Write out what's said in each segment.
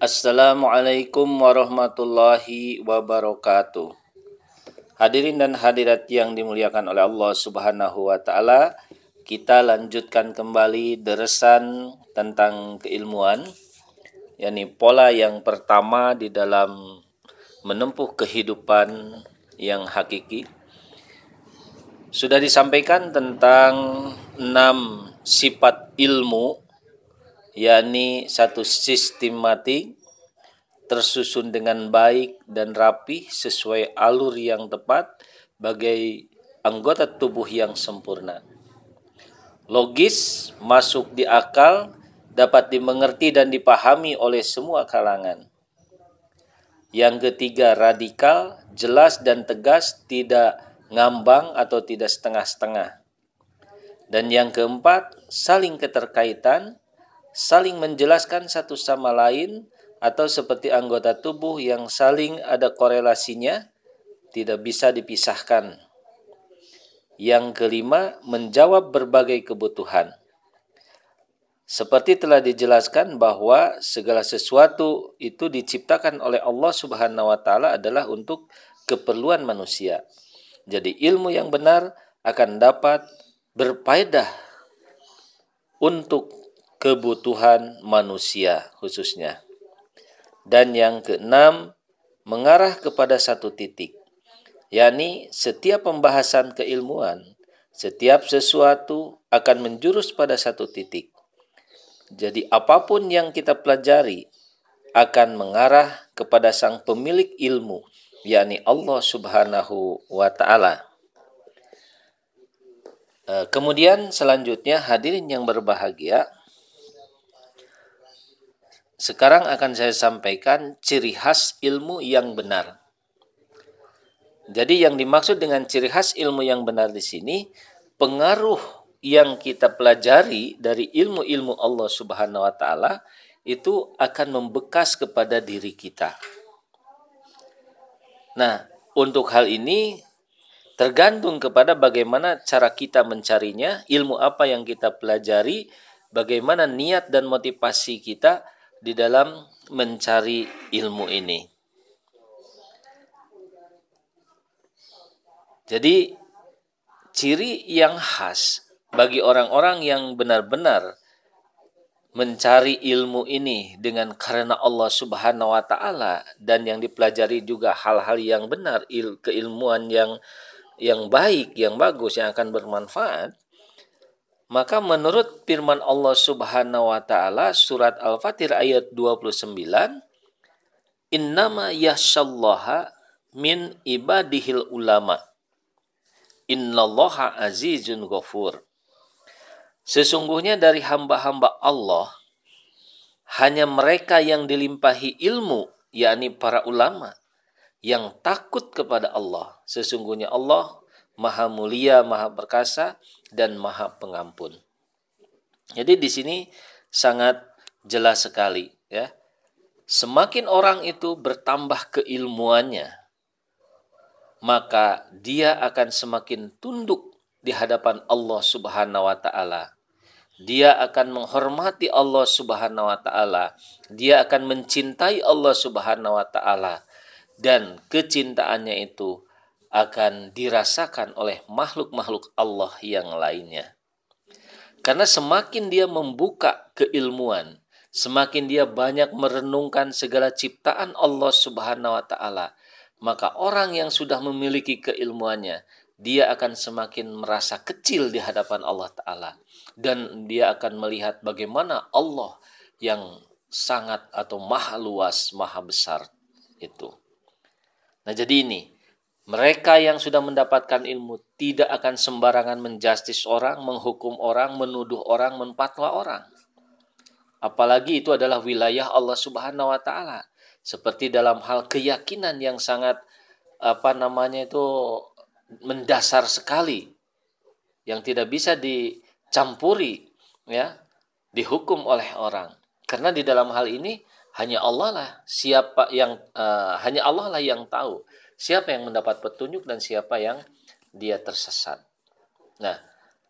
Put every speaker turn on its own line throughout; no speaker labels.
Assalamualaikum warahmatullahi wabarakatuh. Hadirin dan hadirat yang dimuliakan oleh Allah Subhanahu wa taala, kita lanjutkan kembali deresan tentang keilmuan yakni pola yang pertama di dalam menempuh kehidupan yang hakiki. Sudah disampaikan tentang enam sifat ilmu yakni satu sistematik tersusun dengan baik dan rapi sesuai alur yang tepat bagai anggota tubuh yang sempurna. Logis, masuk di akal, dapat dimengerti dan dipahami oleh semua kalangan. Yang ketiga, radikal, jelas dan tegas, tidak ngambang atau tidak setengah-setengah. Dan yang keempat, saling keterkaitan, saling menjelaskan satu sama lain atau seperti anggota tubuh yang saling ada korelasinya tidak bisa dipisahkan. Yang kelima, menjawab berbagai kebutuhan. Seperti telah dijelaskan bahwa segala sesuatu itu diciptakan oleh Allah Subhanahu wa taala adalah untuk keperluan manusia. Jadi ilmu yang benar akan dapat berfaedah untuk kebutuhan manusia khususnya. Dan yang keenam, mengarah kepada satu titik, yakni setiap pembahasan keilmuan, setiap sesuatu akan menjurus pada satu titik. Jadi apa pun yang kita pelajari akan mengarah kepada sang pemilik ilmu, yakni Allah Subhanahu wa taala. Eh, kemudian selanjutnya hadirin yang berbahagia, sekarang akan saya sampaikan ciri khas ilmu yang benar. Jadi yang dimaksud dengan ciri khas ilmu yang benar di sini pengaruh yang kita pelajari dari ilmu-ilmu Allah Subhanahu wa taala itu akan membekas kepada diri kita. Nah, untuk hal ini tergantung kepada bagaimana cara kita mencarinya, ilmu apa yang kita pelajari, bagaimana niat dan motivasi kita di dalam mencari ilmu ini. Jadi ciri yang khas bagi orang-orang yang benar-benar mencari ilmu ini dengan karena Allah Subhanahu wa taala dan yang dipelajari juga hal-hal yang benar, il, keilmuan yang yang baik, yang bagus yang akan bermanfaat, maka menurut firman Allah Subhanahu wa taala surat Al-Fatir ayat 29 Innama yashallaha min ibadihil ulama. Innallaha azizun ghafur. Sesungguhnya dari hamba-hamba Allah hanya mereka yang dilimpahi ilmu yakni para ulama yang takut kepada Allah. Sesungguhnya Allah maha mulia, maha perkasa, dan maha pengampun. Jadi di sini sangat jelas sekali ya. Semakin orang itu bertambah keilmuannya, maka dia akan semakin tunduk di hadapan Allah Subhanahu wa taala. Dia akan menghormati Allah Subhanahu wa taala. Dia akan mencintai Allah Subhanahu wa taala dan kecintaannya itu akan dirasakan oleh makhluk-makhluk Allah yang lainnya. Karena semakin dia membuka keilmuan, semakin dia banyak merenungkan segala ciptaan Allah Subhanahu wa taala, maka orang yang sudah memiliki keilmuannya, dia akan semakin merasa kecil di hadapan Allah taala dan dia akan melihat bagaimana Allah yang sangat atau maha luas, maha besar itu. Nah, jadi ini mereka yang sudah mendapatkan ilmu tidak akan sembarangan menjustis orang, menghukum orang, menuduh orang, menpatwa orang. Apalagi itu adalah wilayah Allah Subhanahu wa taala. Seperti dalam hal keyakinan yang sangat apa namanya itu mendasar sekali yang tidak bisa dicampuri ya, dihukum oleh orang. Karena di dalam hal ini hanya Allah lah siapa yang uh, hanya Allah lah yang tahu siapa yang mendapat petunjuk dan siapa yang dia tersesat. Nah,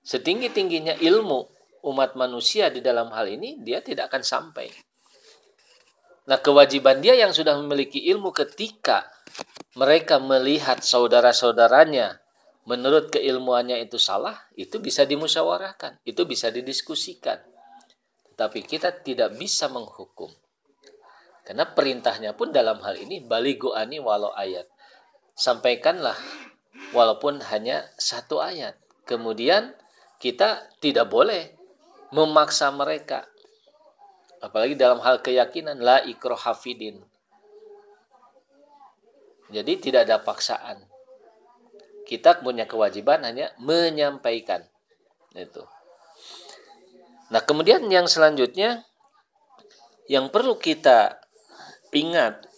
setinggi-tingginya ilmu umat manusia di dalam hal ini dia tidak akan sampai. Nah, kewajiban dia yang sudah memiliki ilmu ketika mereka melihat saudara-saudaranya menurut keilmuannya itu salah, itu bisa dimusyawarahkan, itu bisa didiskusikan. Tetapi kita tidak bisa menghukum. Karena perintahnya pun dalam hal ini baligo ani walau ayat. Sampaikanlah walaupun hanya satu ayat. Kemudian kita tidak boleh memaksa mereka. Apalagi dalam hal keyakinan la ikrohafidin jadi tidak ada paksaan. Kita punya kewajiban hanya menyampaikan. Itu. Nah kemudian yang selanjutnya yang perlu kita ingat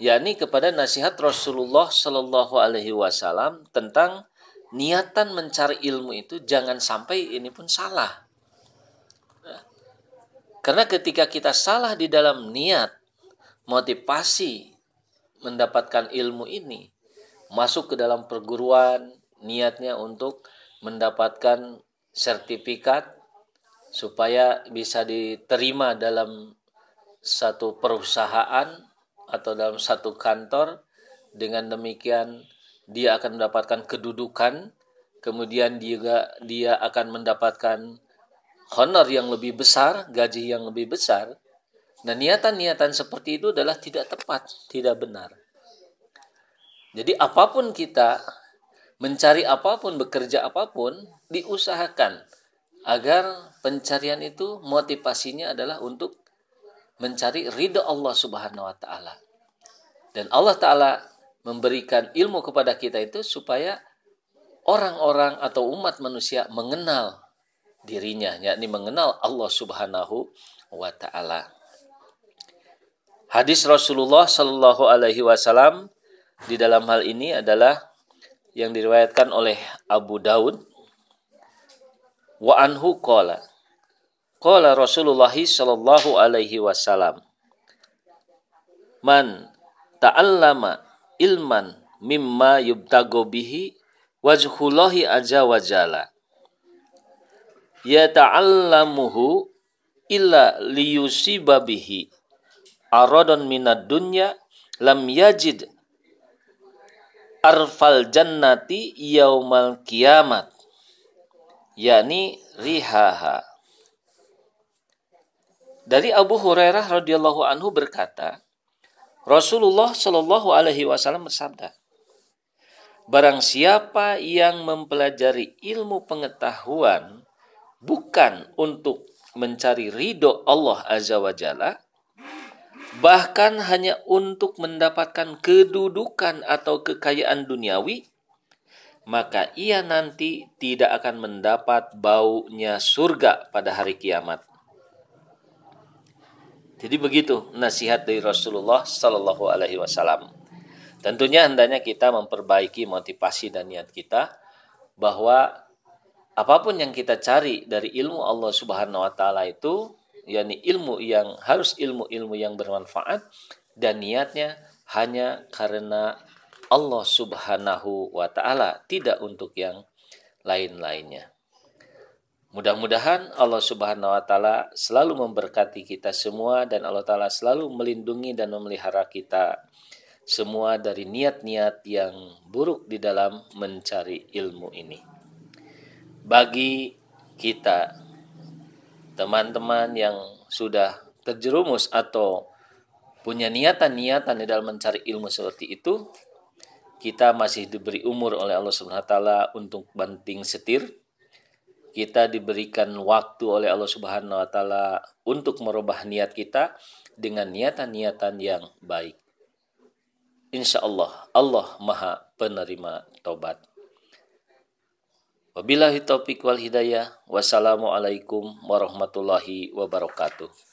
yakni kepada nasihat Rasulullah Shallallahu Alaihi Wasallam tentang niatan mencari ilmu itu jangan sampai ini pun salah. Karena ketika kita salah di dalam niat, motivasi mendapatkan ilmu ini, masuk ke dalam perguruan, niatnya untuk mendapatkan sertifikat supaya bisa diterima dalam satu perusahaan atau dalam satu kantor dengan demikian dia akan mendapatkan kedudukan kemudian juga dia akan mendapatkan honor yang lebih besar, gaji yang lebih besar. Nah, niatan-niatan seperti itu adalah tidak tepat, tidak benar. Jadi apa pun kita mencari apa pun, bekerja apa pun, diusahakan agar pencarian itu motivasinya adalah untuk mencari ridho Allah Subhanahu wa taala. Dan Allah taala memberikan ilmu kepada kita itu supaya orang-orang atau umat manusia mengenal dirinya yakni mengenal Allah Subhanahu wa taala. Hadis Rasulullah Shallallahu alaihi wasallam di dalam hal ini adalah yang diriwayatkan oleh Abu Daud wa anhu qala qala Rasulullah sallallahu alaihi wasallam man ta'allama ilman mimma yubtago bihi wajhullahi aja wajala yata'allamuhu illa liyusiba bihi aradon minad dunya lam yajid arfal jannati yaumal kiamat yakni rihaha dari Abu Hurairah radhiyallahu anhu berkata Rasulullah shallallahu alaihi wasallam bersabda Barang siapa yang mempelajari ilmu pengetahuan bukan untuk mencari ridho Allah Azza wa Jalla, bahkan hanya untuk mendapatkan kedudukan atau kekayaan duniawi, maka ia nanti tidak akan mendapat baunya surga pada hari kiamat. Jadi begitu nasihat dari Rasulullah Sallallahu Alaihi Wasallam. Tentunya hendaknya kita memperbaiki motivasi dan niat kita bahwa apa pun yang kita cari dari ilmu Allah Subhanahu wa taala itu yakni ilmu yang harus ilmu-ilmu yang bermanfaat dan niatnya hanya karena Allah Subhanahu wa taala, tidak untuk yang lain-lainnya. Mudah-mudahan Allah Subhanahu wa taala selalu memberkati kita semua dan Allah taala selalu melindungi dan memelihara kita semua dari niat-niat yang buruk di dalam mencari ilmu ini. Bagi kita teman-teman yang sudah terjerumus atau punya niatan-niatan di dalam mencari ilmu seperti itu kita masih diberi umur oleh Allah Subhanahu wa taala untuk banting setir kita diberikan waktu oleh Allah Subhanahu wa taala untuk merubah niat kita dengan niatan-niatan yang baik. Insya Allah, Allah Maha Penerima Tobat. Wabillahi taufiq wal hidayah. Wassalamualaikum warahmatullahi wabarakatuh.